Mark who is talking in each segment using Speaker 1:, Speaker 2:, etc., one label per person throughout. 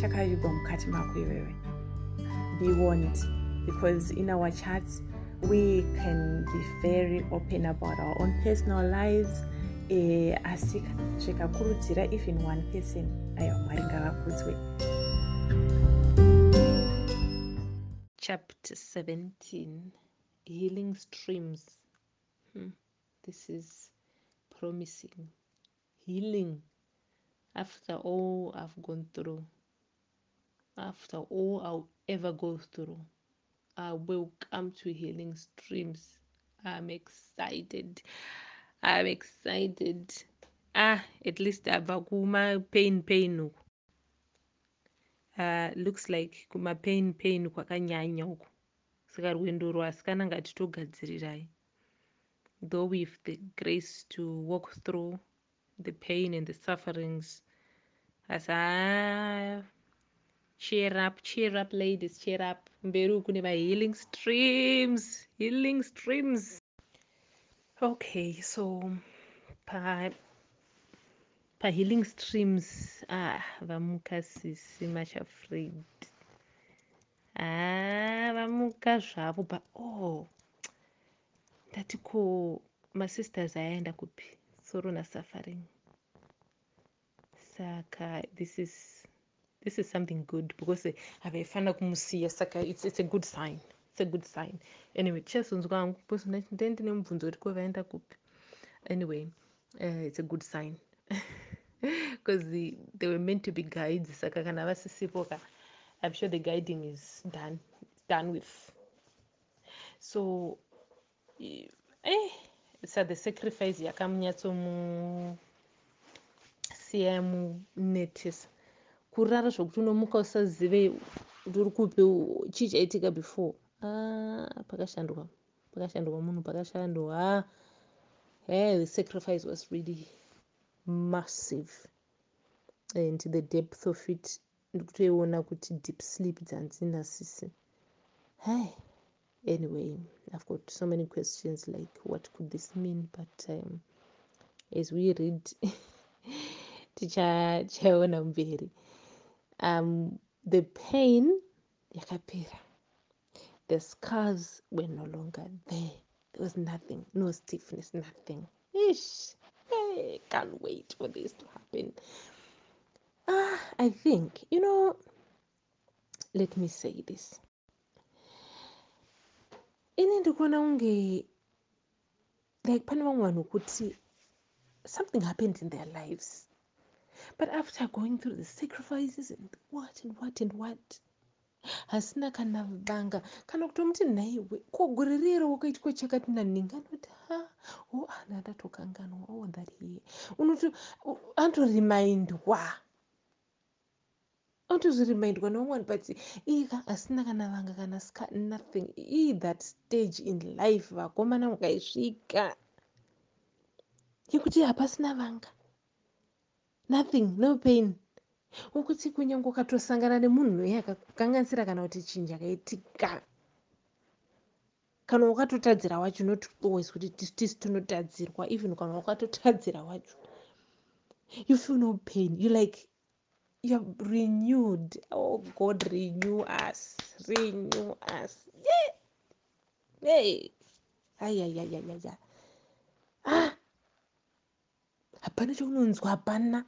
Speaker 1: chakavigwa mukati mako iwewe. Be warned, because in our chats we can be very open about our own personal lives eh, asi zvikakurudzira even one person aiwa mwari ngavakudzwe
Speaker 2: chapter 17 healing streams hmm. this is promising healing after all i've gone through after all i'll ever go through. I will come to healing streams. I'm excited. I'm excited. Ah at least abva kuma pain pain. Uku uh, looks like kuma pain pain kwakanyanya uku. Saka rwendo rwasikana ngatitogadzirirai. Though with the grace to walk through the pain and the sufferings as ah, cheer up cheer up ladies cheer up. Mberi uku neva healing streams healing streams. Okay so pa pahealing streams ah vamukasisi machafraid ah vamuka zvavo ba oh ndati ko masisters ayaenda kupi? Soro nasuffering saka this is this is something good because havaifanira kumusiya saka it's, it's a good sign. It's a good sign. Anyway tichazonzwa hangu because ndee ndine mubvunzo uri ko vaenda kupi. Anyway uh, it's a good sign. Because the, they were meant to be guides saka kana vasisipo ka i'm sure the guiding is done done with. So eh, sa the sacrifice yakamunyatsomusiya yamunetesa kurara zvokuti unomuka usazive kuti uri kupi chii chaitika before. Ah, pakashandwa pakashandwa munhu pakashandwa. Hey, the sacrifice was really massive. And the depth of it ndikutoiona kuti deep sleep dzanzina sisi hey anyway i've got so many questions like what could this mean? But um, as we read tichaona mberi um, the pain yakapera. The scars were no longer there. There was nothing no stiffness nothing. Ish. Hey, can't wait for this to happen. Ah i think you know let me say this. Ini ndikuona kunge like pane vamwe vanhu kuti something happened in their lives but after going through the sacrifices and what and what and what hasina kana vanga. Kana kutomuti nhaiwe ko gore rero wakaitwa chakati naningi anoti ha o ana ndatokanganwa oh, that here unoti anotoremaindwa anotozviremaindwa nevamwe vanhu but ika hasina kana vanga kana ska nothing. I that stage in life vakomana mukaisvika. Yekuti hapasina vanga nothing no pain. Wokuti kunyange ukatosangana nemunhu weye akakukanganisira kana kuti chinhu chakaitika kana wakatotadzira wacho not always kuti tisi tinotadzirwa even kana wakatotadzira wacho you feel no pain. You like you're renewed oh god renew us renew us. Yeah. hey. Ayayayayaya ah! Hapana chaunonzwa hapana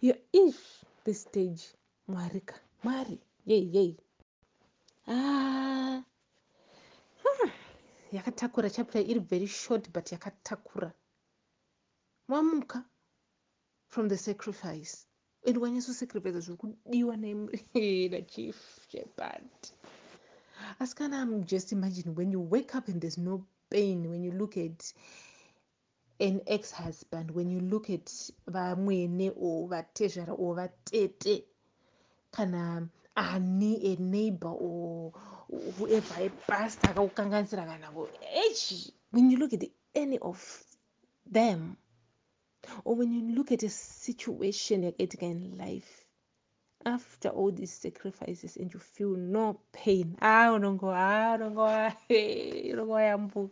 Speaker 2: yo if this stage. Mwari ka mwari yei yei ah hmm. yakatakura chapter iri very short but yakatakura. Mamuka from the sacrifice. And wanyatsosacrifice zviri kudiwa nachief shepard asi kana am just imagine when you wake up and there's no pain when you look at an ex husband when you look at vamwene or vatezvara or vatete kana ani aneighbor or whoever epasta akakukanganisira kana h when you look at any of them or when you look at a situation yakaitika in life after all these sacrifices and you feel no pain ah unongo ah unongo unongo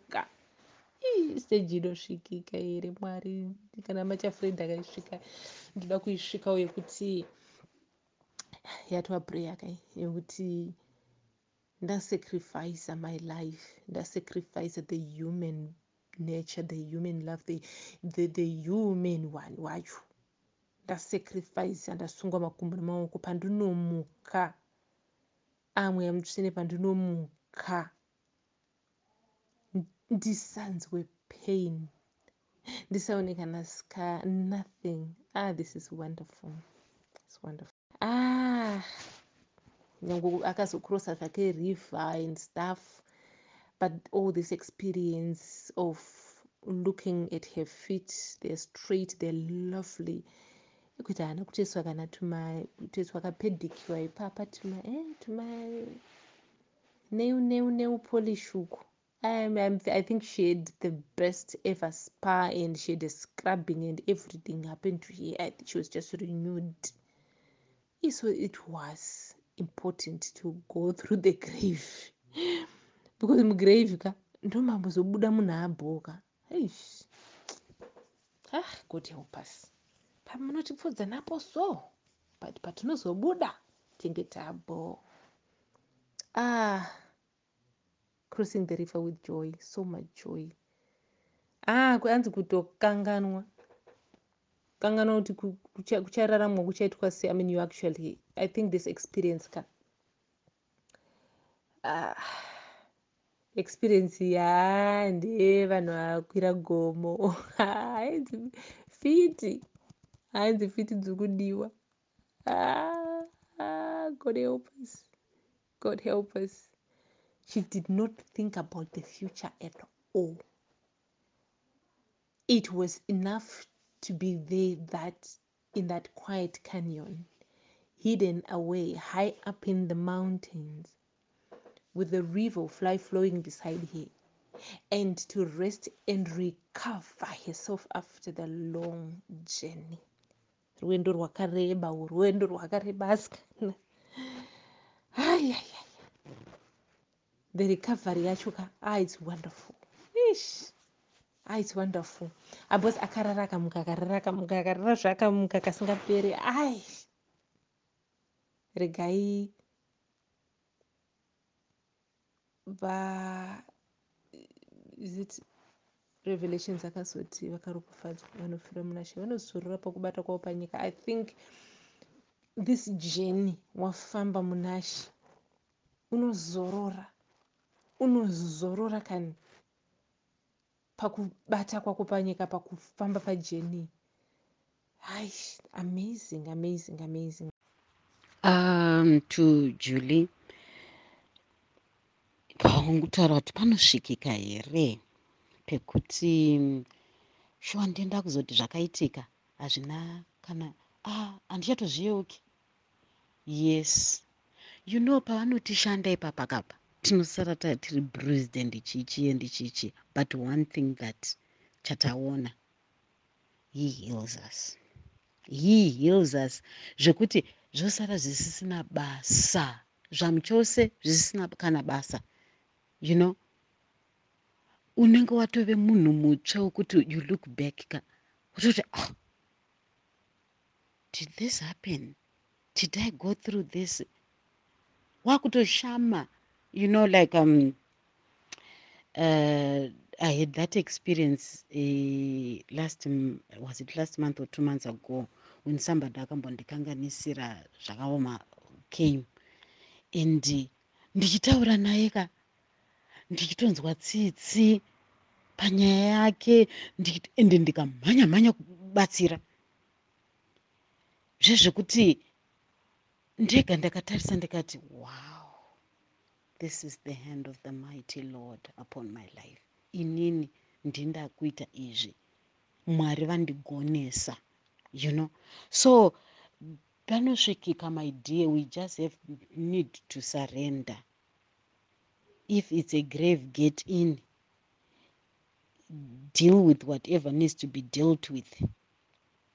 Speaker 2: stage inosvikika here mwari? Kana machafred akaisvika ndoda kuisvikawo yekuti yatova prayer kai yekuti ndasacrifica my life ndasacrifica the human nature the human love the, the, the human one wacho. Ndasacrifica ndasungwa makumbo nemaoko pandinomuka amwe yamutsvene pandinomuka ndisanzwe pain. Ndisaoneka naska nothing. Ah this is wonderful. Its wonderful. Ah nyange akazocrossa zvake river and stuff but all this experience of looking at her feet they're straight they're lovely. Ekuti haana kutoiswa kana tutoiswa kapedikiwa ipapa tuma eh, tuma neu neu neu polish uku um, i think she had the best ever spa and she had a scrubbing and everything happened to her i think she was just renewed. So it was important to go through the grave. Because mugrave ka ndomambozobuda munhu abhoka ah god help us. Pamunotipfudza napo so? But patinozobuda tinge tabo ah crossing the river with joy so much joy. Ah kwanzi kutokanganwa. Kanganwa kuti kuchararamwa kuchaitwa sei? I mean you actually i think this experience ka ah, experience ya ndevanhu vakwira gomo. Hainzi fiti hainzi fiti dzikudiwa. Ah, ah, god help us god help us she did not think about the future at all. It was enough to be there that in that quiet canyon hidden away high up in the mountains with the river life flowing beside her and to rest and recover herself after the long journey. Rwendo rwakareba rwendo rwakareba asikana ayaya the recovery yacho ka ah its wonderful. Ish. Ah its wonderful. Abos akarara akamuka akarara akamuka akarara zvaakamuka kasingaperi ai. Regai. Va is it revelations akazoti vakaropafadzwa vanofira muna she vanozorora pakubata kwavo panyika. I think this journey wafamba muna she. Unozorora unozorora kani pakubata kwako panyika pakufamba pajeni hai amazing amazing amazing.
Speaker 3: Um to julie paungutaura kuti panosvikika here? Pekuti shuwa ndienda kuzoti zvakaitika hazvina kana ah handichatozviyeuki yes. You know pavanotishanda ipapakapa tinosara ta tiri bruised and chichi and chichi but one thing that chataona he heals us. He heals us zvekuti zvosara zvisisina basa zvamu chose zvisisina kana basa. You know unenge watove munhu mutsva wekuti you look back ka utoti oh, did this happen? Did i go through this? Wakutoshama you know like um uh, i had that experience uh, last was it last month or two months ago when somebody akambondikanganisira zvakaoma came. And ndichitaura naye ka ndichitonzwa tsitsi panyaya yake ende ndikamhanya mhanya kubatsira. Zvezvekuti ndega ndakatarisa ndikati wow this is the hand of the mighty lord upon my life. Inini ndinda kuita izvi. Mwari vandigonesa you know? So panosvikika my dear we just have need to surrender. If it's a grave get in. Deal with whatever needs to be dealt with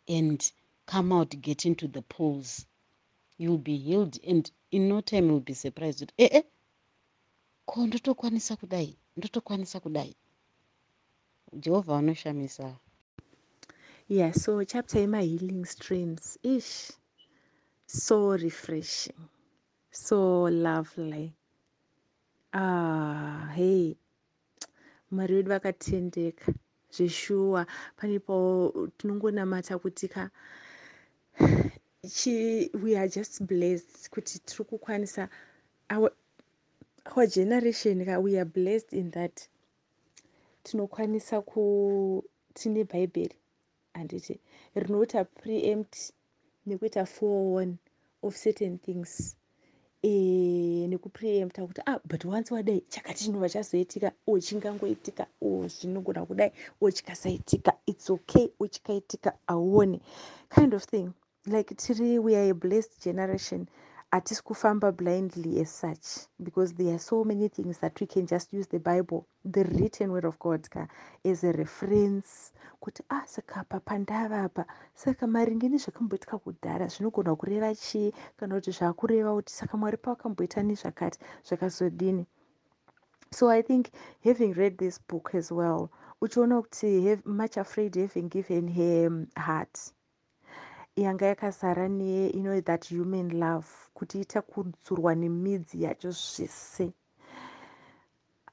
Speaker 3: and come out get into the pools you'll be healed and in no time you'll be surprised. Kuti ee eh, ko ndotokwanisa kudai? Ndotokwanisa kudai? Jehovha vanoshamisa
Speaker 1: yeah so chapter yemahealing streams ish so refreshing so lovely. Ah hey mwari wedu vakatendeka zveshuwa. Panepo tinongonamata kuti ka we are just blessed kuti tiri kukwanisa our, our generation ka we are blessed in that tinokwanisa ku tine bhaibheri handiti rinoita preempt nekuita foreone of certain things. E, nekupreempta kuti ah but once wadai chakati chinobva chazoitika o chingangoitika o zvinogona kudai o chikasaitika its okay o chikaitika auone kind of thing. Like tiri we are a blessed generation hatisi kufamba blindly as such because there are so many things that we can just use the bible the written word of god ka as a reference kuti ah saka pa pandavapa saka maringe nezvakamboitika kudhara zvinogona kureva chii kana kuti zvaakureva kuti saka mwari paakamboita nezvakati zvakazodini. So i think having read this book as well uchiona kuti much afraid having given her heart yanga yakazara ne you know that human love kuti itakudzurwa nemidzi yacho zvese.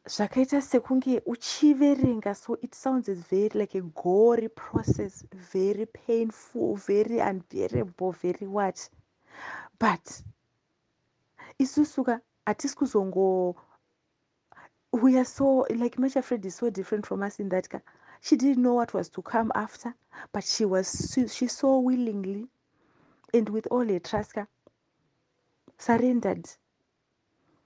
Speaker 1: Zvakaita sekunge uchiverenga so it sounds very like a gory process very painful very unbearable very what? But isusuka hatisi kuzongo we are so like masha fred is so different from us in that ka she didn't know what was to come after but she was she, so willingly and with all her trust ka surrendered.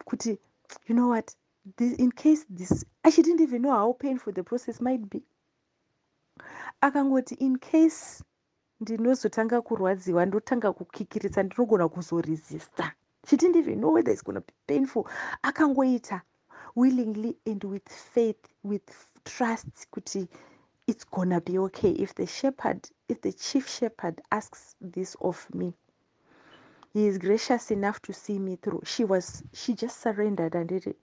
Speaker 1: Kuti you know what? This, in case this she didn't even know how painful the process might be. Akangoti in case ndinozotanga kurwadziwa ndotanga kukikiritsa ndinogona kuzoresista. She didn't even know whether it's gonna be painful. Akangoita willingly and with faith with trust kuti it's gonna be okay if the shepherd if the chief shepherd asks this of me. He is gracious enough to see me through. She was she just surrendered and did it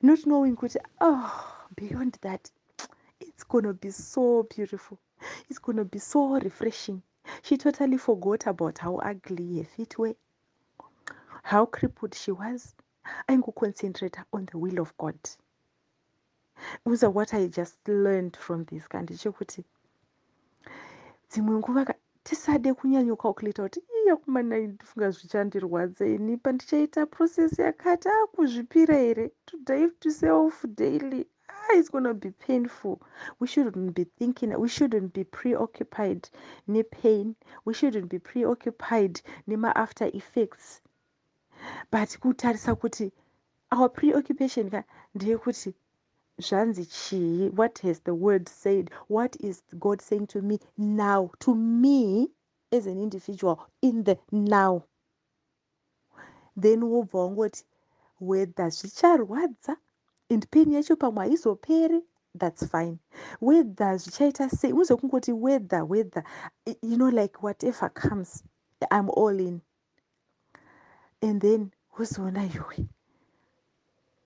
Speaker 1: not knowing kuti oh beyond that it's gonna be so beautiful. It's gonna be so refreshing. She totally forgot about how ugly her feet were how crippled she was. Aingoconcentrate on the will of god uza what i just learned from this ka ndechekuti dzimwe nguva tisade kunyanya calculata kuti iya kumana ndifunga zvichandirwadza ini pandichaita process yakati akuzvipira here? To dive to self daily? Ah, it's gonna be painful. We shouldn't be thinking we shouldn't be preoccupied nepain we shouldn't be preoccupied nemaafter effects. But kutarisa kuti our preoccupation ka ndeyekuti zvanzi chii? What has the word said? What is god saying to me now? To me as an individual in the now. Then wobva wangoti whether zvicharwadza and pain yacho pamwe haizoperi that's fine. Whether zvichaita sei uzokungoti whether whether you know like whatever comes i'm all in. And then wozoona iwe.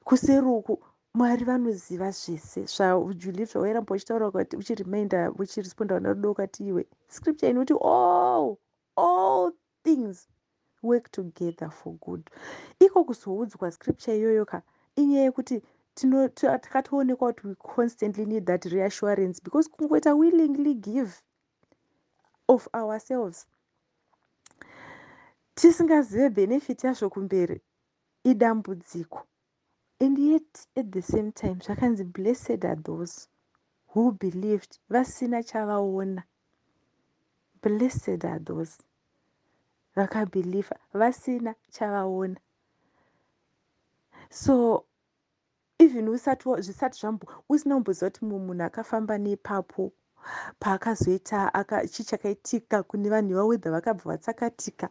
Speaker 1: Kuseri uku mwari vanoziva zvese zvajulie zvawairamba uchitaura kuti uchiremainda uchiresponda vana rudo kati iwe scripture inoti all all things work together for good. Iko kuzoudzwa scripture iyoyo ka? Inyaya yekuti takatoonekwa kuti we constantly need that reassurance because kungoita willingly give of ourselves. Tisingazive benefit yazvo kumberi idambudziko and yet at the same time zvakanzi blessed are those who believed. Vasina chavaona. Blessed are those vakabhilivha vasina chavaona. So even usati zvisati zvambo usina kumboziva kuti mumwe munhu akafamba nepapo paakazoita chi chakaitika kune vanhu ivawedha vakabva vatsakatika.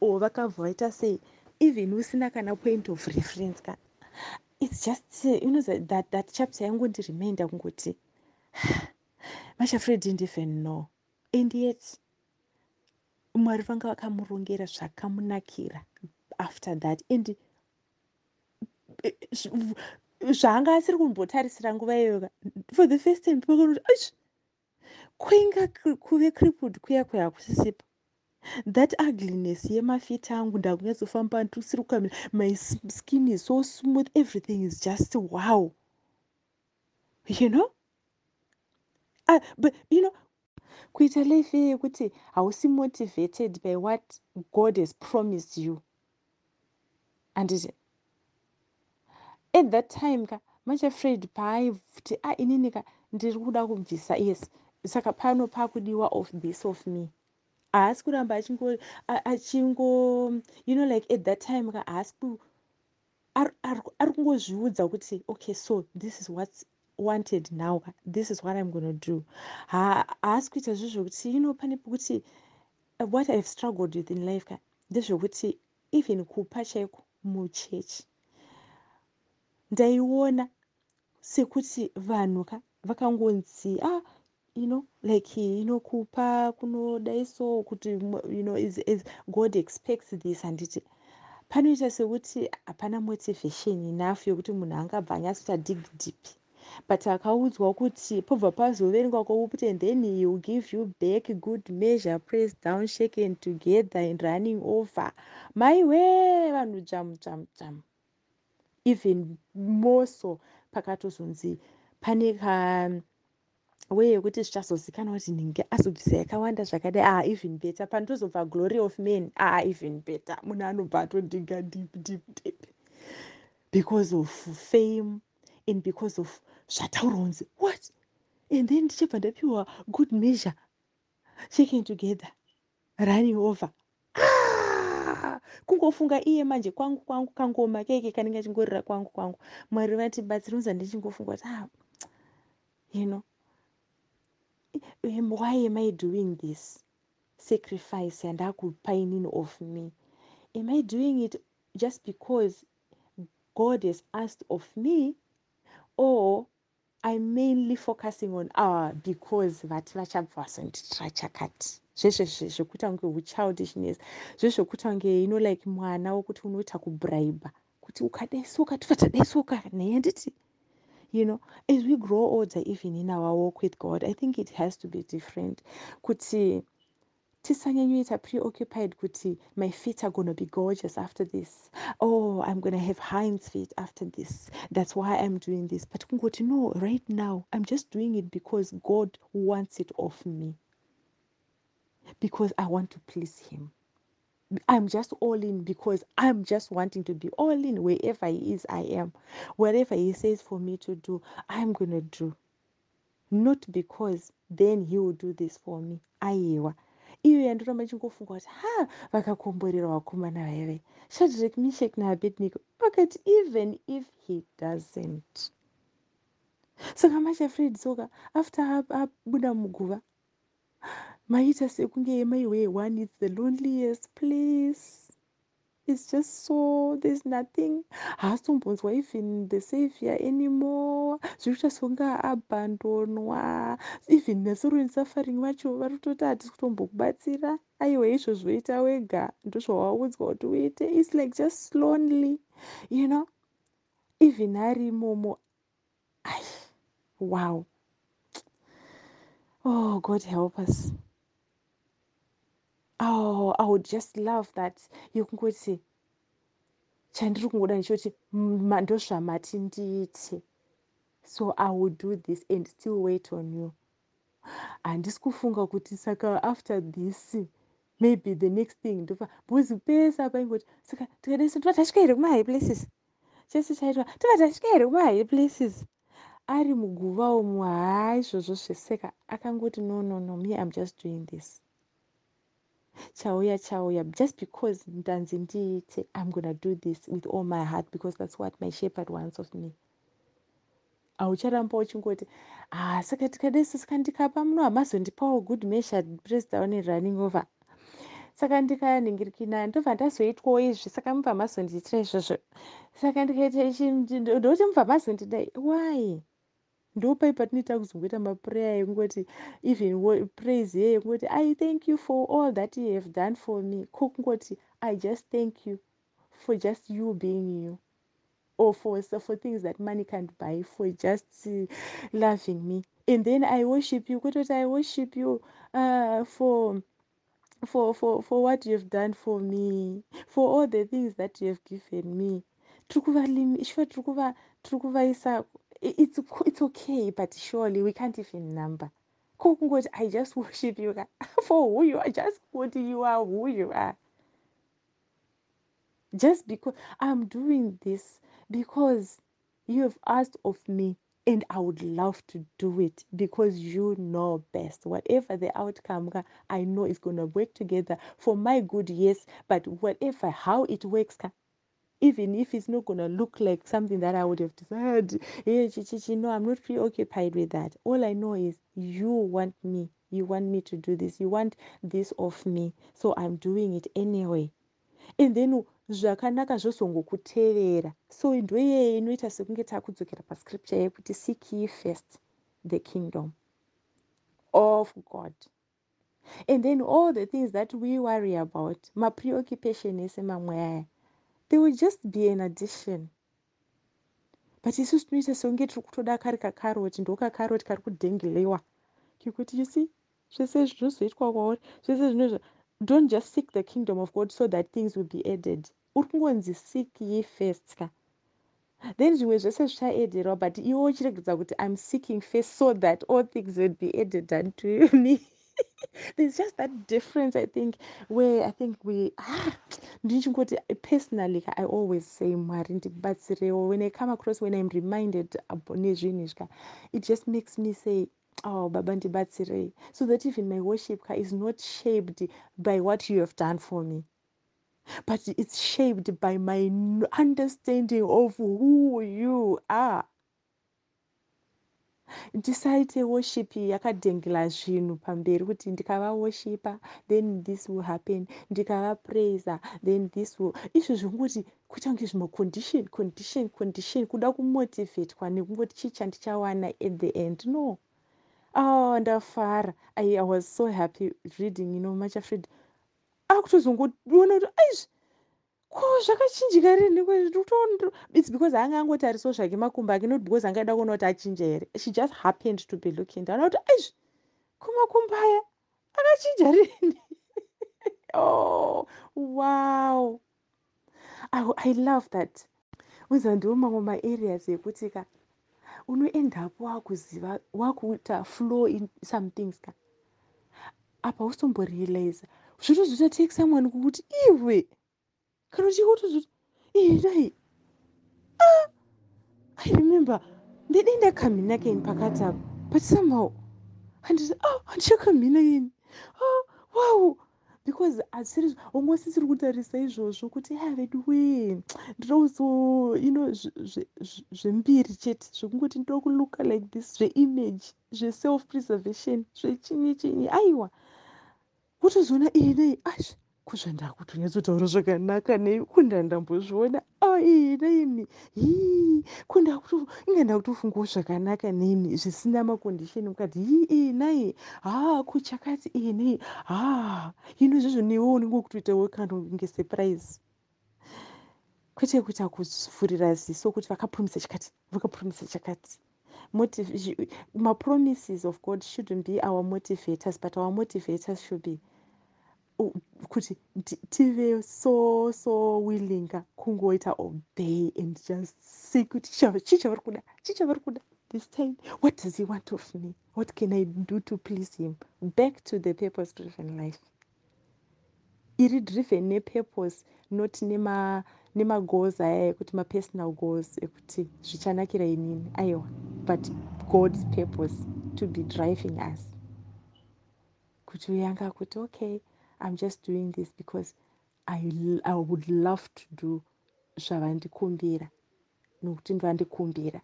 Speaker 1: Or vakabva vaita sei? Even usina kana point of reference ka its just you know that, that chapter yangondiremainda kungoti mashafred didn't even know and yet mwari vanga vakamurongera zvakamunakira after that. And zvaanga asiri kumbotarisira nguva iyoyoka for the first time pakanoti ach kuinga kuve crippled kuya kuya kusisipa that ugliness yemafita angu ndakunyatsofamba ndisiri kukamira my skin is so smooth everything is just wow. You know? Uh, but you know kuita life yekuti hausi motivated by what god has promised you. Anditi at that time ka much afraid paaiti a ah, inini ka ndiri kuda kubvisa yes. Saka pano paakudiwa of this of me haasi kuramba achingo you know like at that time ka haasi ari kungozviudza kuti okay so this is what's wanted now this is what i'm gonna do. Haasi kuita zvo zvokuti you know pane pokuti uh, what ihave struggled with in life ka ndezvokuti even kupa chaiko muchechi. Ndaiona sekuti vanhu ka vakangonzi ah you know like you know kupa kunodai so kuti you know is, is god expects this. Handiti panoita sekuti hapana motivation enough yokuti munhu angabva anyatsoita dig deep. But akaudzwa kuti pobva pazoverengwa kwouti and then he will give you back good measure praise down shaken together and running over. Maiwe vanhu dzvamu dzvamu dzvamu even more so pakatozonzi pane ka weye yekuti zvichazozikanwa kuti nhinge azobvisa yakawanda zvakadai ah even better. Panotozobva glory of man. Ah even better. Munhu anobva atodhiga deep deep deep. Because of fame and because of zvataurwa kunzi what? And then ndichibva ndapiwa good measure. Shaking together. Running over. Ah! kungofunga iye manje kwangu kwangu kangoma. Keke kanenge achingorira kwangu kwangu. Mwari vatibatsiri unza ndichingofunga kuti ah you know why am i doing this sacrifice yandakupainini of me? Am i doing it just because god has asked of me? Or i'm mainly focusing on ah, because vati vachabva vasonditira chakati zvezvo zvekuita kunge uchildishness zvezvokuita kunge know like mwana wokuti unoita kubribe kuti ukadaisuka tofatadaisuka nhaye nditi you know as we grow older even in our walk with god i think it has to be different. Kuti tisanyanyoita preoccupied kuti my feet are gonna be gorgeous after this. Oh i'm gonna have hinds feet after this. That's why i'm doing this. But kungoti no right now i'm just doing it because god wants it of me. Because i want to please him I'm just all in because I'm just wanting to be all in wherever He is, I am. Whatever He says for me to do, I'm going to do. Not because then He will do this for me. Aiwa. iyo yandoramba ichingofunga kuti ha vakakomborera vakomana vaive shadrek mishek naabednico vakati even if he doesn't saka machafred soka after abuda muguva maita sekunge maiwe one is the loneliest place. It's just so there's nothing. Haasombonzwa even the savior anymore. Zviri kuita songa abhandonwa even nesoroni safaring vacho vari kutoti hatisi kutombokubatsira. Aiwa izvozvo ita wega. Ndozvawaudzwa kuti uite. Its like just lonely you know? Even ari imomo. Ai wow. Oh god help us oh i would just love that. Yokungoti chandiri kungoda ndechoti ndozvamati ndiite. So i will do this and still wait on you. Handisi kufunga kuti saka after this maybe the next thing ndofa bcause pese apaingoti saka tikadaisa tovatasvika here kumahigh places. Chese chaitwa tovatasvika here kumahigh places. Ari muguva umu haa izvozvo zveseka. Akangoti no no no me im just doing this chauya chauya just because ndanzi ndiite i'm gonna do this with all my heart because that's what my shepherd wants of me. Haucharamba uchingoti ha saka tikadai sesika ndikapa muno hamazondipawo good measure press down running over. Saka ndikanhingirikina ndobva ndazoitwawo izvi saka mubva mazondiitira izvozvo. Saka ndikaita ichi ndoti mubva mazondidai why ndopai patinoita kuzongoita mapureya ekungoti even praise ye yekungoti i thank you for all that you have done for me. Ko kungoti i just thank you for just you being you. Or for, for things that money can't buy for just uh, loving me. And then i worship you. Kutoti i worship you uh, for for for for what you have done for me for all the things that you have given me. Tiri kuvalimi sure tiri kuva tiri kuvaisa it's, it's okay but surely we can't even number. Kungoti i just worship you. For who you are just kuti you are who you are. Just because i'm doing this because you have asked of me and i would love to do it because you know best. Whatever the outcome i know it's going to work together for my good yes but whatever how it works even if it's not to look like something that I would have decided, hey, Chichichi, no, I'm not preoccupied with that. All I know is you want me. You want me to do this. You want this of me. So I'm doing it anyway. And then zvakanaka zvozongokutevera so ndoiyeye inoita sekunge takudzokera pascripture yekuti seek ye first the kingdom of god and then all the things that we worry about mapreoccupation ese mamwe aya they will just be an addition. But isusu tinoita sekunge tiri kutoda kari kakaroti ndo kakaroti kari kudhengelewa kekuti you see zvese zvinozoitwa kwauri zvese zvinozvo don't just seek the kingdom of god so that things will be added. Uri kungonzi seek ye first ka. Then zvimwe zvese zvichaederwa but iwe uchiregedza kuti i'm seeking first so that all things will be added unto me there's just that difference i think where i think we ah, personally i always say mwari ndibatsirewo when i come across when i'm reminded nezvinhu izvi it just makes me say oh baba ndibatsirei so that even my worship is not shaped by what you have done for me but it's shaped by my understanding of who you are ndisaite worship yakadhengela zvinhu pamberi kuti ndikavawoshipa then this will happen. Ndikavapraisa then this will izvo zvekungoti kuita kunge zvimacondition condition condition kuda kumotivatwa nekungoti chii chandichawana at the end? No. Oh ndafara. I, was so happy reading you know much afraid akutozongoona kuti aizvi ko zvakachinjika rini? Its because haanga angotarisawo zvake makumbo ake not because anga ada kuona kuti achinja here. She just happened to be looking down. Kuti aizvi kumakumbo aya akachinja rini? Oh wow. I, i love that. Uza ndiwo mamwe maareas ekuti ka unoendapo wakuziva wakuita flow in some things ka? Apa ustomborealiza zvotozoita someone kukuti iwe kana uchikutozvoti idai ah, i remember ndidei ndakamhina kaini pakati apo but somehow handiti a oh, handichakamhina ini oh, wow because asiri almost tiri kutarisa izvozvo kuti wee ndoda kuzo you know zvembiri chete zvekungoti ndoda kuluka like this zveimage zveself preservation zvechinyi chinyi aiwa. Wotozoona inei azvi kuzvandakutonyatsotaura zvakanaka nei? Kundandambozviona ai naimi hii kundakuto inga ndakutofungawo zvakanaka neimi zvisina makondisheni mukati. Hii ii nai? Ha kuchakati ii nei ha ino izvozvo newo unenge wokutoitawo kando ngesurprise kwete kuita kuvhurira ziso kuti vakapromisa chakati vakapromisa chakati. Mapromises of god shouldn't be our motivators but our motivators should be kuti tive so so willinga kungoita obey and just see kuti chii chavari kuda chii chavari kuda this time. What does he want of me? What can i do to please him? Back to the purpose driven life. Iri driven nepurpose not nemagoals aya ekuti mapersonal goals ekuti zvichanakira inini. Aiwa but god's purpose to be driving us. Kuti uyanga kuti okay i'm just doing this because i, I would love to do zvavandikumbira nokuti ndovandikumbira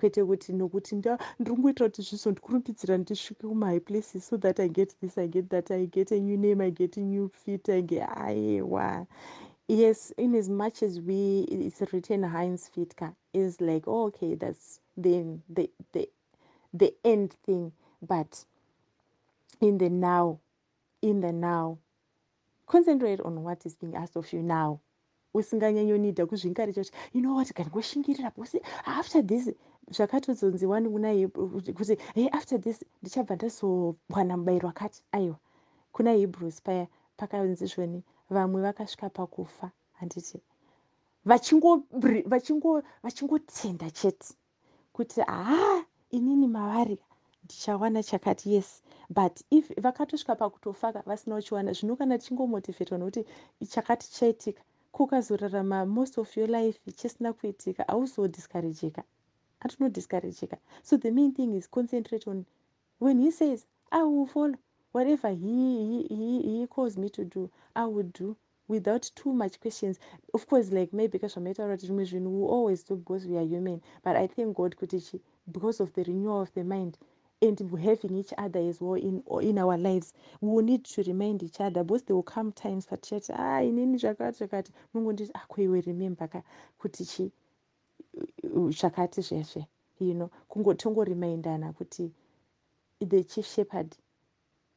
Speaker 1: kwete kuti nokuti ndiri ngoitira kuti zvizondikurumbidzira ndisvike kumahigh places so that i get this i get that i get a new name i get a new fit ige aiwa. Yes in as much as we it's written heinz fit ka is like oh, okay that's then the, the, the end thing. But in the now in the now. Concentrate on what is being asked of you now. Usinganyanyonidha kuzvingarira kuti you know what? Gangoshingirira bosi after this zvakatodzonziwa kuna kuti hey after this ndichabva ndazowana mubayiro akati aiwa. Kuna hebrews paya pakanzi zvoni vamwe vakasvika pakufa. Handiti vachingotenda chete. Kuti haa inini mavari ndichawana chakati yes. But if vakatosvika pakutofaka vasina uchiwana zvino kana tichingomotivhetwa nokuti chakati chaitika kukazorarama most of your life chisina kuitika hauzodiskarejeka hatinodiskarejeka so the main thing is concentrate on when he says i will follow whatever he, he, he, he calls me to do i will do without too much questions. Of course like maybe kazvamaitaura kuti zvimwe zvinhu we always do because we are human. But i thank god kuti chi because of the renewal of the mind and having each other as well in, in our lives. We will need to remind each other. Because there will come times patichati ah inini zvakati zvakati nongonditi akwaiwe ah, remember ka? Kuti chi zvakati zvezve you know. Kungotongorimindana kuti the chief shepherd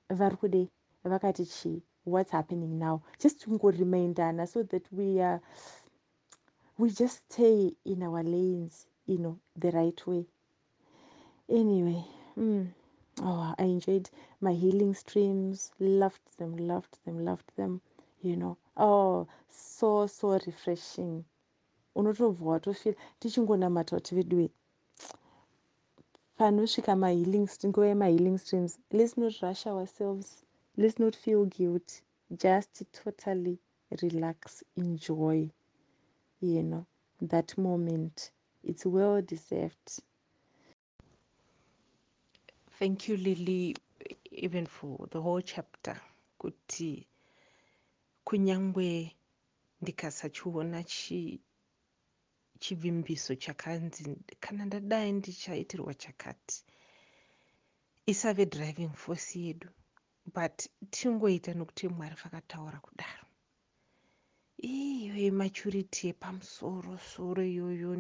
Speaker 1: vari kudei vakati chii what's happening now? Just tungorimindana so that we are we just stay in our lanes you know the right way. Anyway mm. oh i enjoyed my healing streams. Loved them loved them loved them you know. Oh so so refreshing. Unotobva watofira tichingonamata kuti vedue panosvika mahealing nguva yemahealing streams let's not rush ourselves. Let's not feel guilt just totally relax enjoy you know that moment. It's well deserved
Speaker 2: thank you lily even for the whole chapter. Kuti kunyangwe ndikasachiona chivimbiso chakanzi kana ndadai ndichaitirwa chakati isave driving force yedu. But tingoita nokuti mwari vakataura kudaro iyo yemachurity yepamusoro soro iyoyo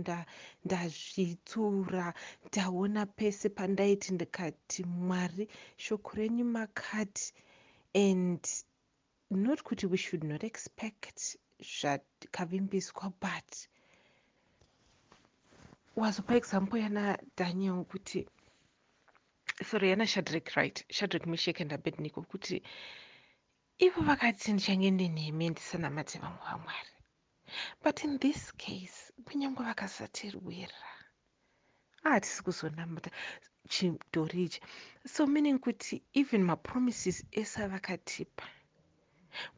Speaker 2: ndazvitsura ndaona pese pandaiti ndikati mwari shoko renyu makati. And not kuti we should not expect zvakavimbiswa but wazopa example yana daniel kuti sorry yana shadrack right? Shadrack meshek and abednico kuti ivo vakati ndichange ndinemi ndisanamate vamwe vamwari. But in this case kunyange vakasatirwira hatisi kuzonamata chidhori ichi. So meaning kuti even mapromises ese avakatipa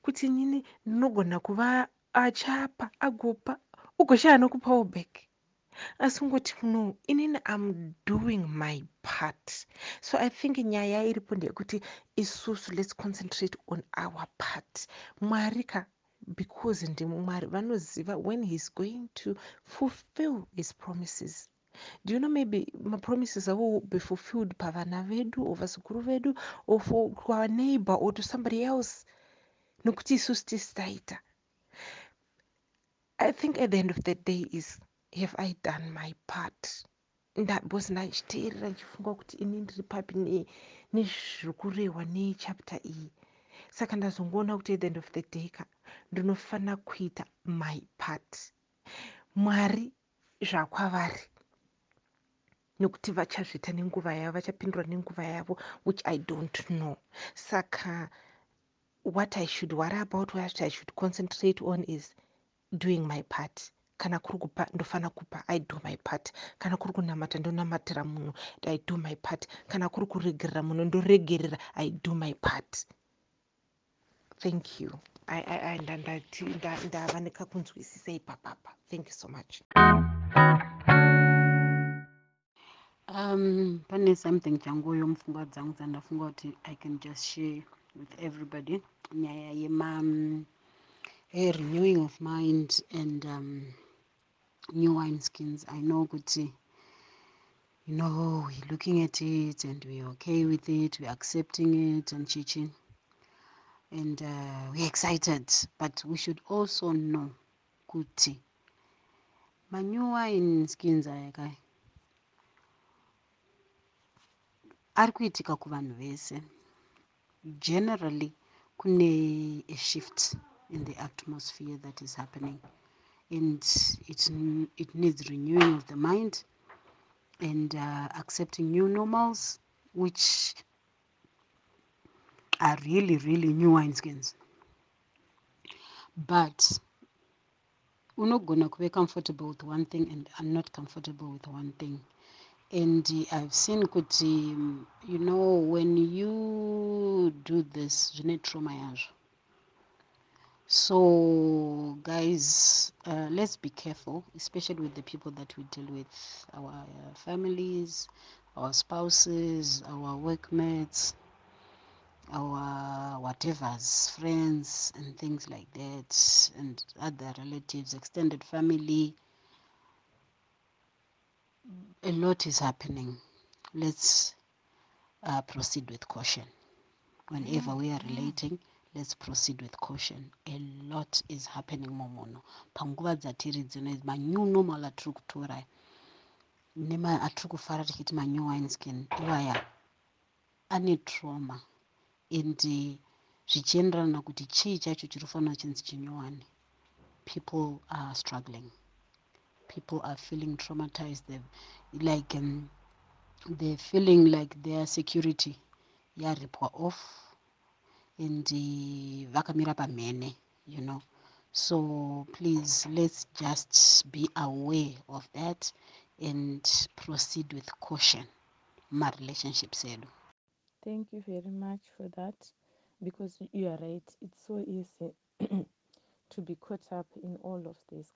Speaker 2: kuti nini ndinogona kuva achapa agopa ugoshaya nokupawo back asi ungoti no inini am doing my part. So i think nyaya iripo ndeyekuti isusu let's concentrate on our part. Mwari ka because ndimwari vanoziva when heis going to fulfill his promises. Do you know maybe mapromises avo be fulfilled pavana vedu or vazukuru vedu or for our neighbor or to somebody else? Nokuti isusu tisi taita i think at the end of the day is have i done my part? Bcause ndachiteerera ndichifunga kuti ini ndiri papi nezviri kurehwa nechapter iyi saka ndazongoona kuti at the end of the day ka ndinofanira kuita my part. Mwari zvakwavari nokuti vachazviita nenguva yavo vachapindura nenguva yavo which i don't know. Saka what i should worry about what i should concentrate on is doing my part kana kuri kupa ndofanira kupa i do my part. Kana kuri kunamata ndonamatira munhu i do my part. Kana kuri kuregerera munhu ndoregerera i do my part. Thank you. Ndava nekakunzwisisa ipapapa thank you so much.
Speaker 3: Um pane something changuyo mupfungwa dzangu dzandafunga kuti i can just share with everybody. Nyaya yema renewing of mind and um, new wine skins i know kuti you know we're looking at it and we're okay with it we're accepting it and chichi and uh, we're excited but we should also know kuti manure in skins aya kai ari kuitika kuvanhu vese generally kune a shift in the atmosphere that is happening and it, it needs renewing of the mind and uh, accepting new normals which are really really new wineskins but unogona kuve comfortable with one thing and i'm not comfortable with one thing. And i've seen kuti you know when you do this zvine trauma yazvo so guys uh, let's be careful especially with the people that we deal with our uh, families our spouses our workmates our whatevers friends and things like that and other relatives extended family. A lot is happening. Let's uh, proceed with caution. Whenever we are relating let's proceed with caution. A lot is happening momuno panguva dzatiri dzino manew normal atiri kutora. Atiri kufara tichiti manew wineskin iwaya ane trauma. And zvichienderana kuti chii chacho chiri kufanira chinzi chinyowani people are struggling. People are feeling traumatized. They've, like um, they're feeling like their security yaripwa off and vakamira pamhene you know. So please let's just be aware of that and proceed with caution marelationships edu.
Speaker 1: Thank you very much for that because you are right. It's so easy to be caught up in all of this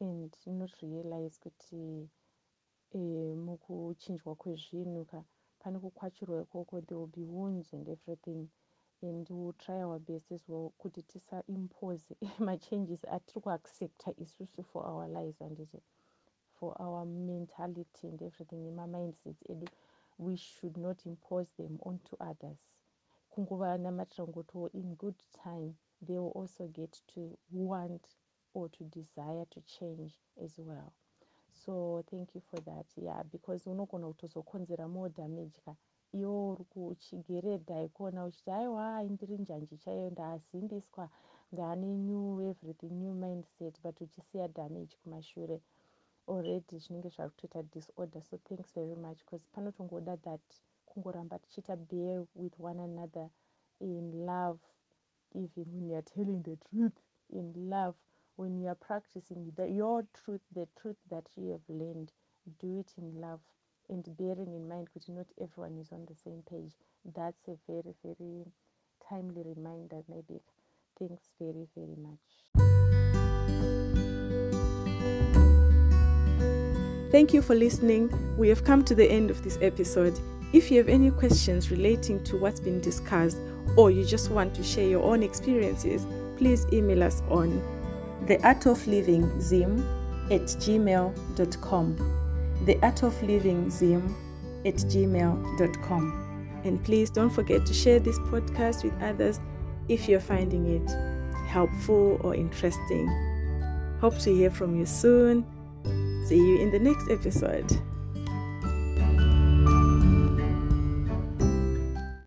Speaker 1: and not realize kuti eh, mukuchinjwa kwezvinhu ka. Pane kukwachirwa ikoko there will be wounds and everything and we'll try our best as well kuti tisaimpose machanges atiri kuaccepta isusu for our lives anditi for our mentality and everything. Nemamindset edu we should not impose them onto others. Kungovanamatira ngotiwo in good time they will also get to want or to desire to change as well. So thank you for that. Yeah because unogona kutozokonzera more damage ka iwo uri kuchigeredha ikuona uchiti aiwa hai ndiri njanji chaiyo ndaazimbiswa ndaane new everything new mindset but uchisiya damage kumashure already zvinenge zvakutoita disorder. So thanks very much because panotongoda that kungoramba tichiita bear with one another in love even when youare telling the truth in love when you are practicing the, your truth the truth that you have learned. Do it in love and bearing in mind kuti not everyone is on the same page that's a very very timely reminder maybe thanks very very much Thank you for listening. We have come to the end of this episode. If you have any questions relating to what's been discussed, or you just want to share your own experiences, please email us on the art of living zim at gmail.com the art of living zim at gmail.com. And please don't forget to share this podcast with others if you're finding it helpful or interesting. Hope to hear from you soon. See you in the next episode.